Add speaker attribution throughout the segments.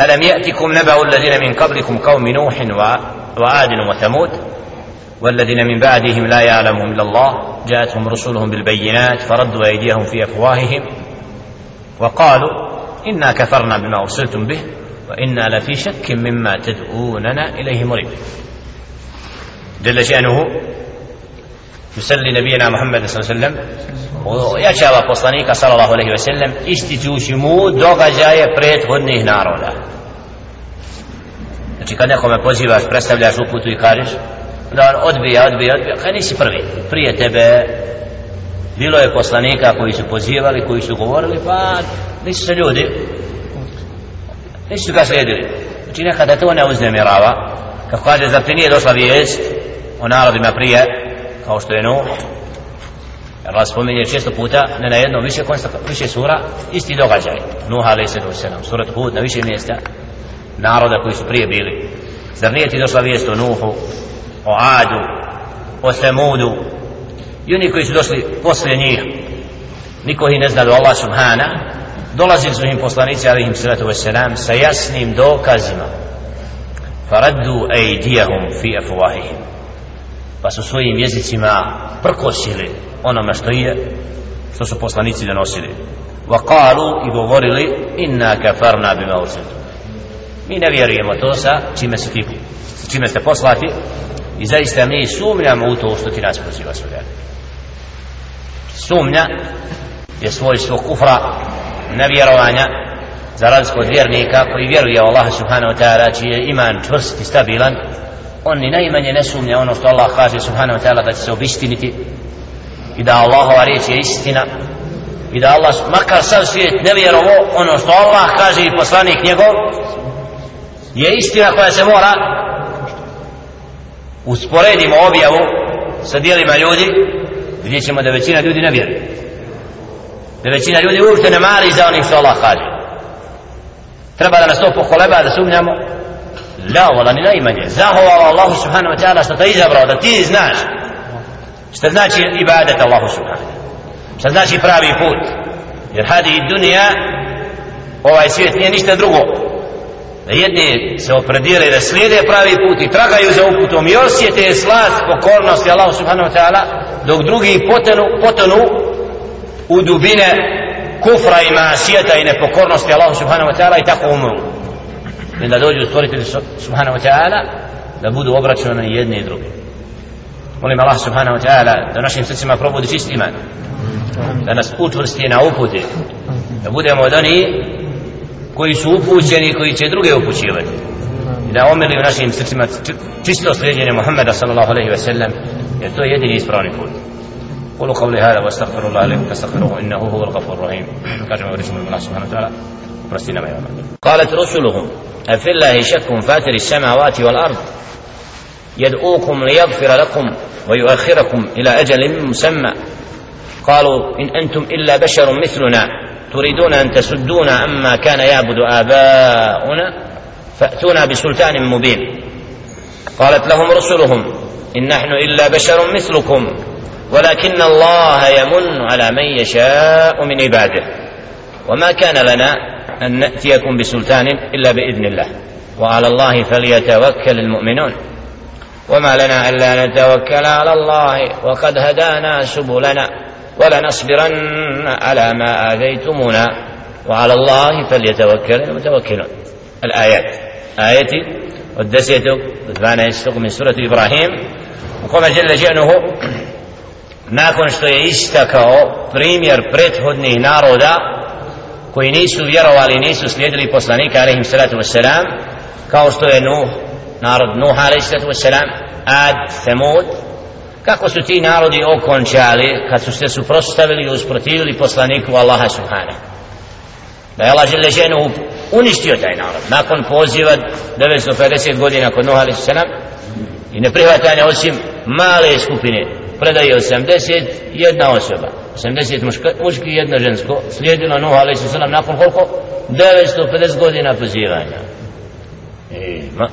Speaker 1: ألم يأتكم نبأ الذين من قبلكم قوم نوح وعاد وثمود والذين من بعدهم لا يعلمهم إلا الله جاءتهم رسلهم بالبينات فردوا أيديهم في أفواههم وقالوا إنا كفرنا بما أرسلتم به وإنا لفي شك مما تدعوننا إليه مريب. جل شأنه يسلي نبينا محمد صلى الله عليه وسلم Ono, ojačava poslanika sallallahu alejhi ve sellem ističući mu događaje prethodnih naroda. Znači kad nekome pozivaš predstavljaš uputu i kažeš da on odbija, odbija, odbija kad nisi prvi? Prije tebe bilo je poslanika koji su pozivali koji su govorili pa nisu se ljudi nisu ga slijedili. Znači nekada to ne uznemirava. Kako kaže zar ti nije došla vijest o narodima prije kao što je Nuh? Allah spominje često puta ne na jednom više konsta, više sura isti događaj. Nuh alaih sallam sallam surat Hud na više mjesta naroda koji su prije bili. Zar nije ti došla vijest o Nuhu o Adu o Semudu i oni koji su došli poslije njih? Niko ih ne zna do Allah subhana. Dolazili su im poslanici alaihim sallatu wasalam sa jasnim dokazima. Faraddu ejdijahum fi afuahihim pa su svojim jezicima prkosili onome što je što su poslanici donosili. Wa qalu i govorili inna kafarna bima ursiltu. Mi ne vjerujemo to sa čime se ti čime ste poslati i zaista mi sumnjamo u to što ti nas poziva sve. Sumnja je svojstvo kufra nevjerovanja za razliku od vjernika koji vjeruje Allah subhanahu wa ta'ala čiji je iman čvrst i stabilan. On ni najmanje ne sumnja ono što Allah kaže subhanahu wa ta'ala da će se obistiniti i da Allahova riječ je istina i da Allah makar sav svijet ne vjerovo ono što Allah kaže i poslanik njegov je istina koja se mora usporedimo objavu sa dijelima ljudi vidjet ćemo da većina ljudi ne vjeruje. Da većina ljudi uopšte ne mari za onim što Allah kaže. Treba da nas to pokoleba da sumnjamo. La wala ni najmanje. Zahvala Allahu subhanahu wa ta'ala što te izabrao da ti znaš Šta znači ibadet Allahu subhanahu Šta znači pravi put? Jer hadi i dunija ovaj svijet nije ništa drugo. Da jedni se opredire da slijede pravi put i tragaju za uputom i osjete slast pokornosti Allahu subhanahu wa ta'ala dok drugi potonu, potonu u dubine kufra i masijeta i nepokornosti Allahu subhanahu wa ta'ala i tako umru. I da dođu stvoritelji subhanahu wa ta'ala da budu obraćani jedni i drugi. molim Allah subhanahu wa ta'ala da našim srcima probudi čist iman da nas utvrsti na upute da budemo od oni koji su upućeni koji će druge upućivati i da omili u našim srcima čisto slijedjenje Muhammeda sallallahu alaihi wa sallam jer to je jedini ispravni put قولوا قولي هذا واستغفر الله لكم فاستغفروه انه هو الغفور الرحيم كما ورثنا من الله سبحانه وتعالى فرستنا ما قالت رسلهم أفي الله شك فاتر السماوات والأرض يدعوكم ليغفر لكم ويؤخركم إلى أجل مسمى. قالوا إن أنتم إلا بشر مثلنا تريدون أن تسدونا عما كان يعبد آباؤنا فأتونا بسلطان مبين. قالت لهم رسلهم إن نحن إلا بشر مثلكم ولكن الله يمن على من يشاء من عباده. وما كان لنا أن نأتيكم بسلطان إلا بإذن الله. وعلى الله فليتوكل المؤمنون. وما لنا ألا نتوكل على الله وقد هدانا سبلنا ولنصبرن على ما آذيتمونا وعلى الله فليتوكل المتوكلون الآيات آيتي والدسيت ودفانا يستق من سورة إبراهيم وقام جل شأنه nakon što je istakao primjer prethodnih naroda koji nisu vjerovali nisu slijedili poslanika alaihim salatu wassalam kao što je Nuh narod Nuh a.s. Ad, Thamud kako su ti narodi okončali kad su se suprostavili i usprotivili poslaniku Allaha subhana da je Allah žele ženu uništio taj narod nakon poziva 950 godina kod Nuh a.s. i ne prihvatanja osim male skupine predaje 80 jedna osoba 80 muška, muški i jedna žensko slijedilo Nuh a.s. nakon koliko 950 godina pozivanja e, ma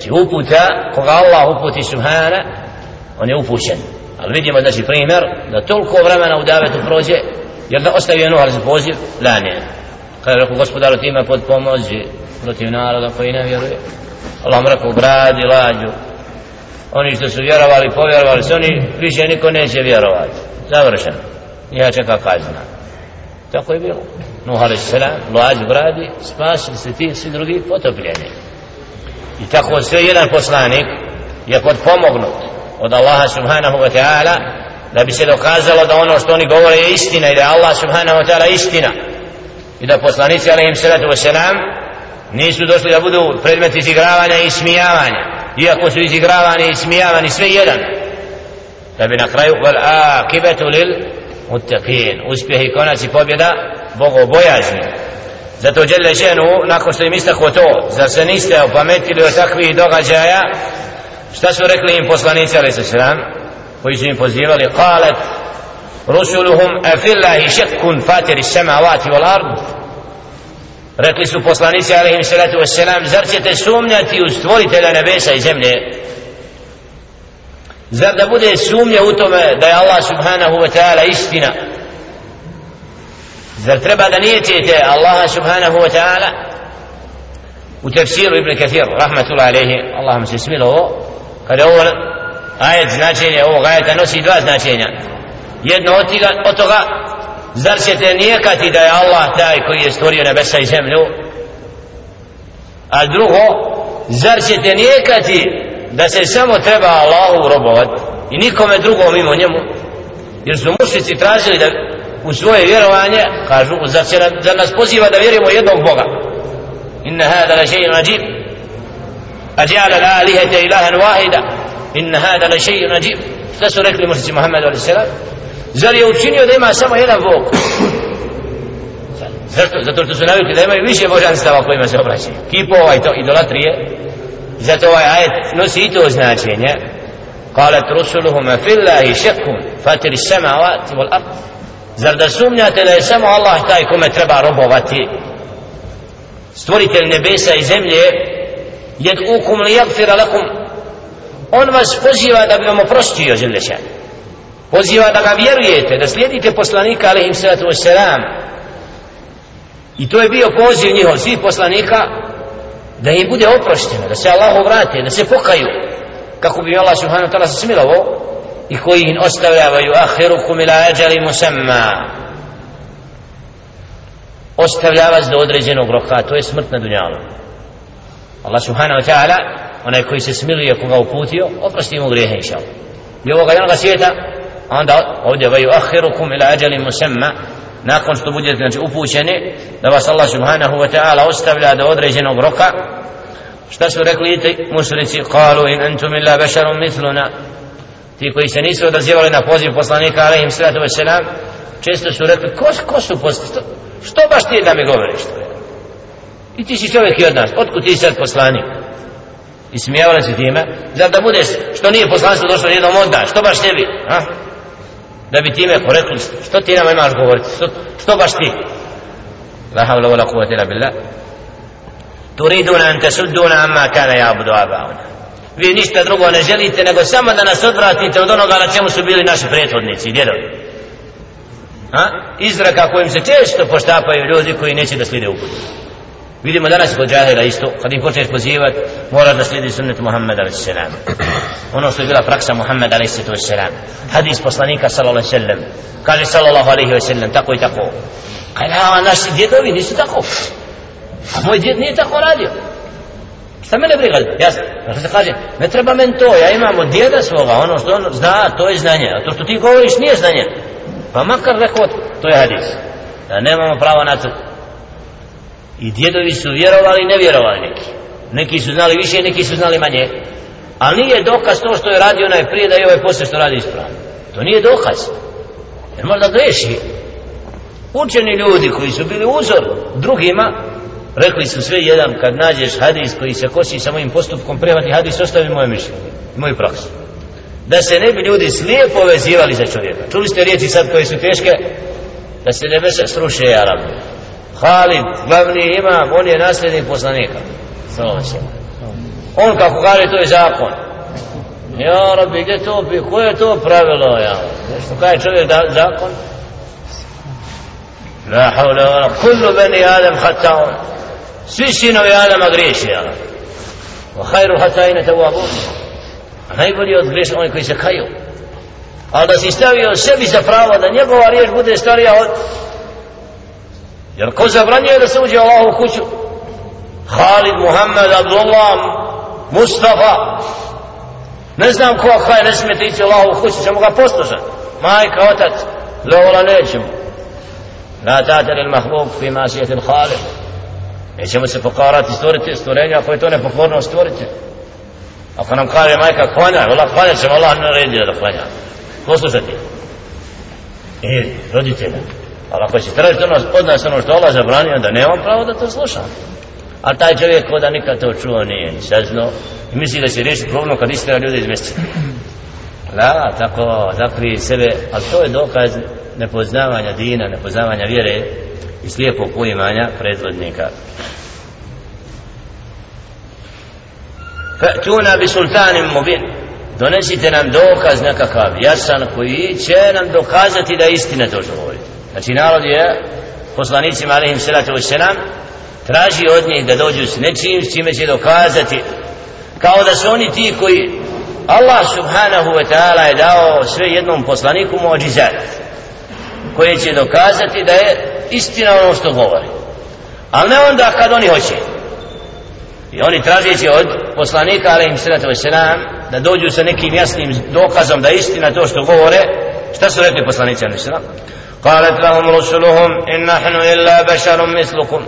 Speaker 1: či znači, uputa koga Allah uputi subhana on je upućen. Ali vidimo znači primjer da toliko vremena u davetu prođe jer da ostavi Nuhar za poziv la ne kada rekao gospodaru ti ima pod pomozi protiv naroda koji ne vjeruje. Allah mu rekao gradi lađu. Oni što su vjerovali povjerovali se oni više niko neće vjerovati. Završeno. Ja čeka kazna. Tako je bilo. Nuh a.s. lađu gradi spasili se ti svi drugi potopljeni i tako sve jedan poslanik je podpomognut od Allaha subhanahu wa ta'ala da bi se dokazalo da ono što oni govore je istina i da je Allah subhanahu wa ta'ala istina. I da poslanici alaihim salatu wa salam nisu došli da budu predmet izigravanja i smijavanja iako su izigravani i smijavani sve jedan. Da bi na kraju wal akibetu lil muttaqin. Uspjeh i konac i pobjeda bogobojazni zato djelje ženu nakon što im istaklo to zar se niste opametili od takvih događaja? Šta su rekli im poslanici ali se sram, koji su im pozivali qalet rusuluhum afillahi šekkun fatiri samavati wal ard? Rekli su poslanici alaihim salatu wassalam zar ćete sumnjati u stvoritelja nebesa i zemlje? Zar da bude sumnja u tome da je Allah subhanahu wa ta'ala istina? Zar treba da nijetite Allaha subhanahu wa ta'ala? U tefsiru Ibn Kathir rahmatullahi alaihi Allah mu se smilo ovo kada ovo ajet značenje ovog ajeta nosi dva značenja. Jedno od toga, od toga zar ćete nijekati da je Allah taj koji je stvorio nebesa i zemlju? A drugo zar ćete nijekati da se samo treba Allahu robovat i nikome drugom mimo njemu? Jer su mušnici tražili da u svoje vjerovanje kažu zar, će, zar nas poziva da vjerujemo jednog Boga inna hada la še'in ajib أجعل الآلهة إلها واحدا إن هذا لشيء عجيب šta su rekli mušnici Muhammedu alaih sallam zar je učinio da ima samo jedan Bog zato, zato što su navikli da imaju više božanstava kojima se obraćaju kipova i to idolatrije zato ovaj ajet nosi i to značenje قالت رسلهم في الله شك فاتر السماوات والأرض zar da sumnjate da je samo Allah taj kome treba robovati? Stvoritelj nebesa i zemlje yad'ukum liyaghfira lakum on vas poziva da bi vam oprostio Želešan poziva da ga vjerujete da slijedite poslanika alaihim sallatu wassalam i to je bio poziv njihov svih poslanika da im bude oprošteno da se Allahu vrate da se pokaju kako bi Allah subhanahu ta'ala se smilovo i koji ih ostavljavaju ahirukum ila ađali musamma. Ostavlja vas do određenog roka to je smrt na dunjalu. Allah subhanahu wa ta'ala onaj koji se smiluje koga uputio oprosti mu grijehe inša Allah. I ovoga jednoga svijeta onda ovdje vaju ahirukum ila ađali musamma nakon što budete znači, upućeni da vas Allah subhanahu wa ta'ala ostavlja do određenog roka. Šta su rekli ti mušrici? Kalu in antum illa bešarum misluna ti koji se nisu odazivali na poziv poslanika alaihim sallatu wa sallam često su rekli ko, ko su poslanici što, što baš ti da mi govoriš to je I ti si čovjek i od nas, otkud ti sad poslanik? I smijavali se time, zar da budeš, što nije poslanstvo došlo jednom onda, što baš tebi? A? Da bi time porekli, što ti nam imaš govoriti, što, što baš ti? La havla wala kuvvete ila billah. Turiduna an tasudduna amma kana yabudu abauna. Vi ništa drugo ne želite nego samo da nas odvratite od onoga na čemu su bili naši prethodnici, djedovi. A? Izraka kojim se često poštapaju ljudi koji neće da slide uput. Vidimo danas kod džahila isto, kad im počneš pozivati, mora da slijedi sunnet Muhammed a.s. Ono što je bila praksa Muhammed a.s. Hadis poslanika sallallahu. Kaže sallallahu tako i tako. Kaže, a naši djedovi nisu tako. A moj djed nije tako radio. Šta mene briga? Ja, znači pa se kaže, ne treba men to, ja imam od djeda svoga, ono što on zna, to je znanje. A to što ti govoriš nije znanje. Pa makar rekao, to je hadis. Da nemamo pravo na to I djedovi su vjerovali i ne vjerovali neki. Neki su znali više, neki su znali manje. Ali nije dokaz to što je radio onaj prije da je ovaj posle što radi ispravno. To nije dokaz. Jer možda greši. Učeni ljudi koji su bili uzor drugima, rekli su sve jedan kad nađeš hadis koji se kosi sa mojim postupkom prihvati hadis, ostavi moje mišljenje, moju praksu. Da se ne bi ljudi slijepo vezivali za čovjeka. Čuli ste riječi sad koje su teške? Da se nebesa sruše, ja rabu. Halid, glavni imam, on je nasljednik poslanika. On kako kaže, to je zakon. Ja, rabi, gdje to bi, koje je to pravilo, ja? Što kaže čovjek da, zakon? La haula, wala, kullu bani Adam hataun svi sinovi Adama griješi jel? Wa khairu hatajne te a najbolji od griješa oni koji se kaju. Ali da si stavio sebi za pravo da njegova riječ bude starija od jer ko zabranjuje da se uđe Allah u kuću? Halid, Muhammed, Abdullah Mustafa. Ne znam ko kaj ne smijete ići Allah u kuću ćemo ga poslušati majka, otac Lola nećemo. La ta'ter il mahbub fi masijet il Khalid nećemo se pokarati stvoriti stvorenja ako je to nepokorno stvoriti ako nam kaže majka klanja Allah klanja ćemo Allah naredio da klanja. Poslušati i e, roditelja ali ako će tražiti ono, od nas ono što Allah zabranio da nemam pravo da to slušam. A taj čovjek koda nikad to čuo nije ni saznao. I misli da će riješiti problem kad istina ljudi iz mjeseca. La, tako zakri sebe ali to je dokaz nepoznavanja dina, nepoznavanja vjere i slijepog poimanja predvodnika. Fa'tuna bi sultanim mubin. Donesite nam dokaz nekakav jasan koji će nam dokazati da istina to što govori. Znači narod je poslanicima alaihim salatu wasalam traži od njih da dođu s nečim s čime će dokazati kao da su oni ti koji Allah subhanahu wa ta'ala je dao sve jednom poslaniku muđizat koje će dokazati da je istina ono što govori ali ne onda kad oni hoće i oni tražeći od poslanika alaihim sallatu wasalam da dođu sa nekim jasnim dokazom da istina to što govore šta su rekli poslanici alaihim sallam قالت لهم رسلهم إن نحن إلا بشر مثلكم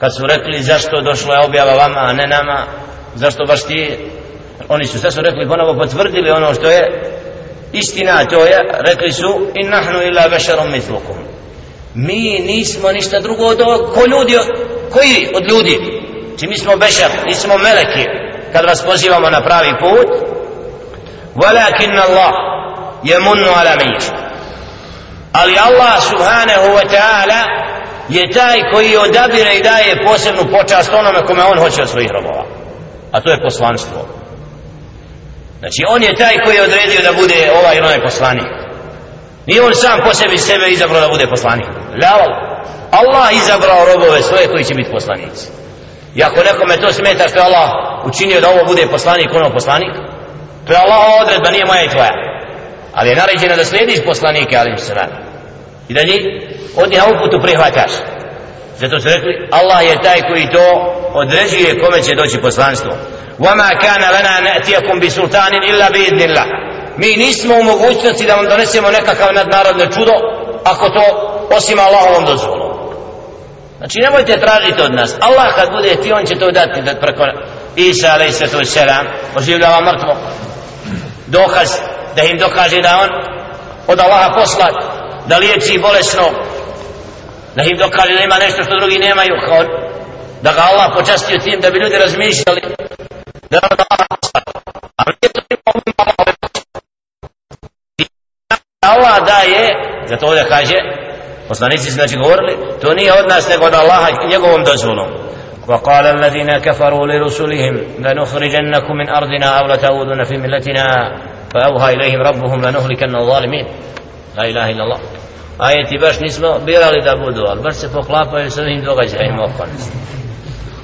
Speaker 1: kad su rekli zašto došla je objava vama a ne nama zašto baš ti oni su sve su rekli ponovo potvrdili ono što je istina to je rekli su in nahnu illa basharum mithlukum mi nismo ništa drugo od ko ljudi koji od ljudi? Či mi smo bešar nismo meleki kad vas pozivamo na pravi put. Walakin Allah je munnu ala menjišta. ali Allah subhanahu wa ta'ala je taj koji odabire i daje posebnu počast onome kome on hoće od svojih robova. A to je poslanstvo. Znači on je taj koji je odredio da bude ovaj ili onaj poslanik. Nije on sam po sebi sebe izabrao da bude poslanik. Lao, Allah izabrao robove svoje koji će biti poslanici i ako nekome to smeta što je Allah učinio da ovo bude poslanik ono poslanik to je Allah odredba nije moja i tvoja ali je naređeno da slijediš poslanike ali se radi i da njih od njih uputu prihvataš zato su rekli Allah je taj koji to određuje kome će doći poslanstvo وما كان لنا نأتيكم بسلطان إلا بإذن الله mi nismo u mogućnosti da vam donesemo nekakav nadnarodno čudo ako to osim Allahovom dozvolom. Znači nemojte tražiti od nas. Allah kad bude ti on će to dati da preko Isa alaih sallatu wasalam oživljava mrtvo. Dokaz da im dokaže da on od Allaha poslat da liječi bolesno da im dokaže da ima nešto što drugi nemaju kao da ga Allah počastio tim da bi ljudi razmišljali da je Allah poslat. A nije to ima Allah daje zato ovdje kaže poslanici su znači govorili to nije od nas nego od Allaha njegovom dozvolom وقال الذين كفروا لرسلهم لنخرجنكم من أرضنا أو لتعودن في ملتنا فأوهى إليهم ربهم لنهلكن الظالمين لا إله إلا الله ajeti baš nismo birali da budu, ali baš se poklapaju s ovim događajima okolnosti.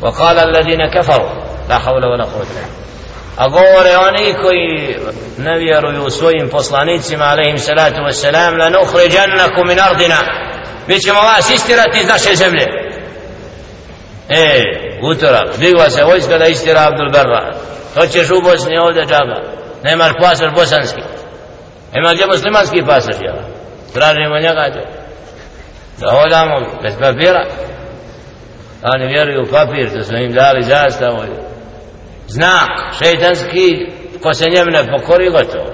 Speaker 1: وقال الذين كفروا لا حول ولا قوة a govore oni koji ne vjeruju svojim poslanicima alaihim salatu wassalam la nukhrijannakum min ardina. Mi ćemo vas istirati iz naše zemlje. E, utorak digla se vojska da istira Abdul Barra. To ćeš u Bosni ovdje džaba? Nemaš pasaž bosanski? Ima gdje muslimanski pasaž jel? Tražimo njega to da hodamo bez papira. Oni vjeruju u papir da su im dali zastavu znak šeitanski ko se njem ne pokori gotovo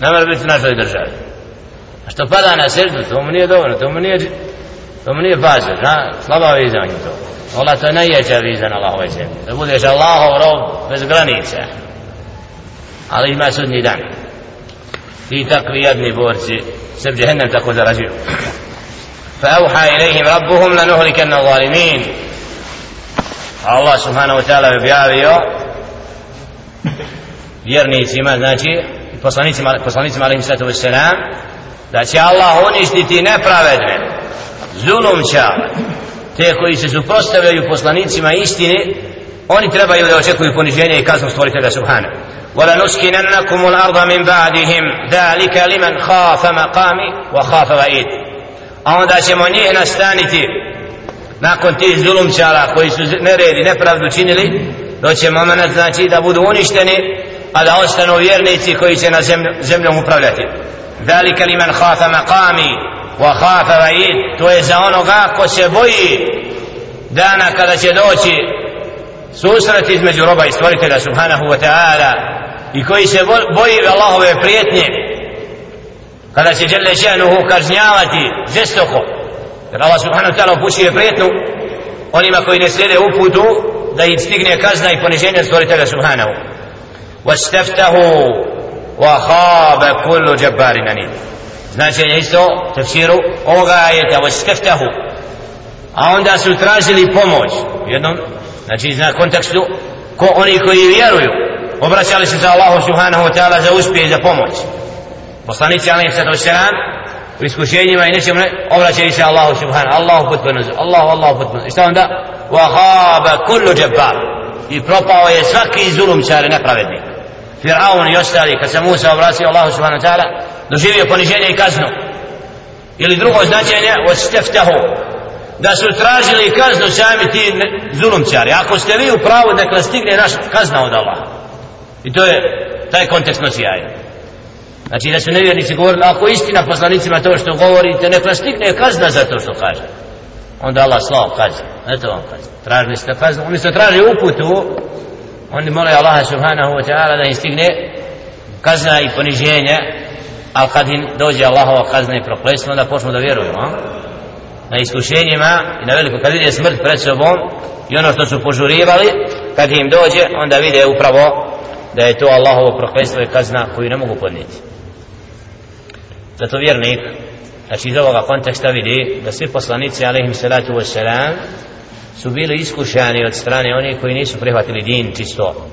Speaker 1: ne mora biti u našoj državi a što pada na srdu to mu nije dobro to mu nije to mu nije pasaž na slaba viza on je to Allah to je najjeća viza na Allahove zemlji da budeš Allahov rob bez granice ali ima sudnji dan i takvi jedni borci se džehennem tako zarađuju فأوحى إليهم ربهم لنهلكن الظالمين الله سبحانه وتعالى objavio vjernicima znači poslanicima poslanicima alejhi salatu vesselam da će Allah uništiti nepravedne zulumča te koji se suprostavljaju poslanicima istine oni trebaju da očekuju poniženje i kaznu stvoritelja subhana ولنسكننكم الأرض من بعدهم ذلك لمن خاف مقامي وخاف وعيد a onda ćemo njih nastaniti nakon tih zulumčara koji su neredi, nepravdu činili doće moment znači da budu uništeni a da ostanu vjernici koji će na zemlju, zemljom upravljati ذلك لمن خاف مقامي وخاف وعيد to je za onoga ko se boji dana kada će doći susret između roba i stvoritelja subhanahu wa ta'ala i koji se boji Allahove prijetnje kada će Đele Ženuhu kažnjavati žestoko jer Allah subhanahu wa ta'ala upućuje prijetnu onima koji ne slijede uputu da im stigne kazna i poniženje stvoritelja subhanahu. Wastaftahu wa khaba kullu نَنِيدِ Znači je isto tefsiru ovoga ajeta wastaftahu. A onda su tražili pomoć. Jednom Znači zna kontekstu ko oni koji vjeruju obraćali se za Allahu subhanahu wa ta'ala za uspjeh i za pomoć. Poslanici alaihi sallatu wa u iskušenjima i nećemo obraćaju se Allahu subhanahu Allahu putbenu Allahu Allahu putbenu i šta onda? Wa khaba kullu jabbar. I propao je svaki zulumčar nepravednik. Firaun i ostali kad se Musa obratio Allahu subhanahu wa ta'ala doživio poniženje i kaznu. Ili drugo značenje osteftahu da su tražili kaznu sami ti zulumčari. Ako ste vi u pravu nekla stigne naš kazna od Allaha. I to je taj kontekst nosi ajet znači da su nevjernici govorili ako istina poslanicima to što govorite nekla stigne kazna za to što kaže. Onda Allah slao kazna eto vam kazna. Tražili ste kaznu. Umjesto traži uputu. Oni mole Allaha subhanahu wa ta'ala da im stigne kazna i poniženje. Ali kad im dođe Allahova kazna i prokletstvo onda počnu da vjeruju a? na iskušenjima i na veliko kad vide smrt pred sobom i ono što su požurivali kad im dođe onda vide upravo da je to Allahovo prokletstvo i kazna koju ne mogu podnijeti zato vjernik znači iz ovoga konteksta vidi da svi poslanici alaihim salatu wassalam su bili iskušani od strane onih koji nisu prihvatili din čisto.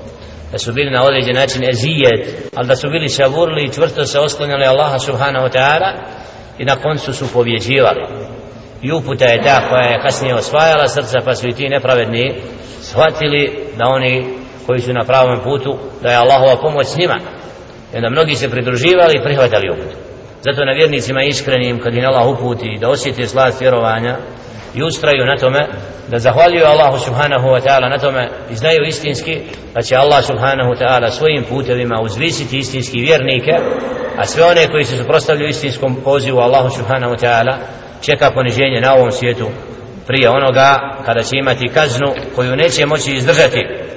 Speaker 1: Da su bili na određen način ezijet ali da su bili saburili i čvrsto se oslanjali Allaha subhanahu wa ta'ala i na koncu su pobjeđivali. I uputa je ta koja je kasnije osvajala srca pa su i ti nepravedni shvatili da oni koji su na pravom putu da je Allahova pomoć s njima. I onda mnogi se pridruživali i prihvatali uputu zato na vjernicima iskrenim kad im Allah uputi da osjeti slast vjerovanja i ustraju na tome da zahvaljuju Allahu subhanahu wa ta'ala na tome i znaju istinski da će Allah subhanahu wa ta'ala svojim putevima uzvisiti istinski vjernike a sve one koji se suprostavljaju istinskom pozivu Allahu subhanahu wa ta'ala čeka poniženje na ovom svijetu prije onoga kada će imati kaznu koju neće moći izdržati.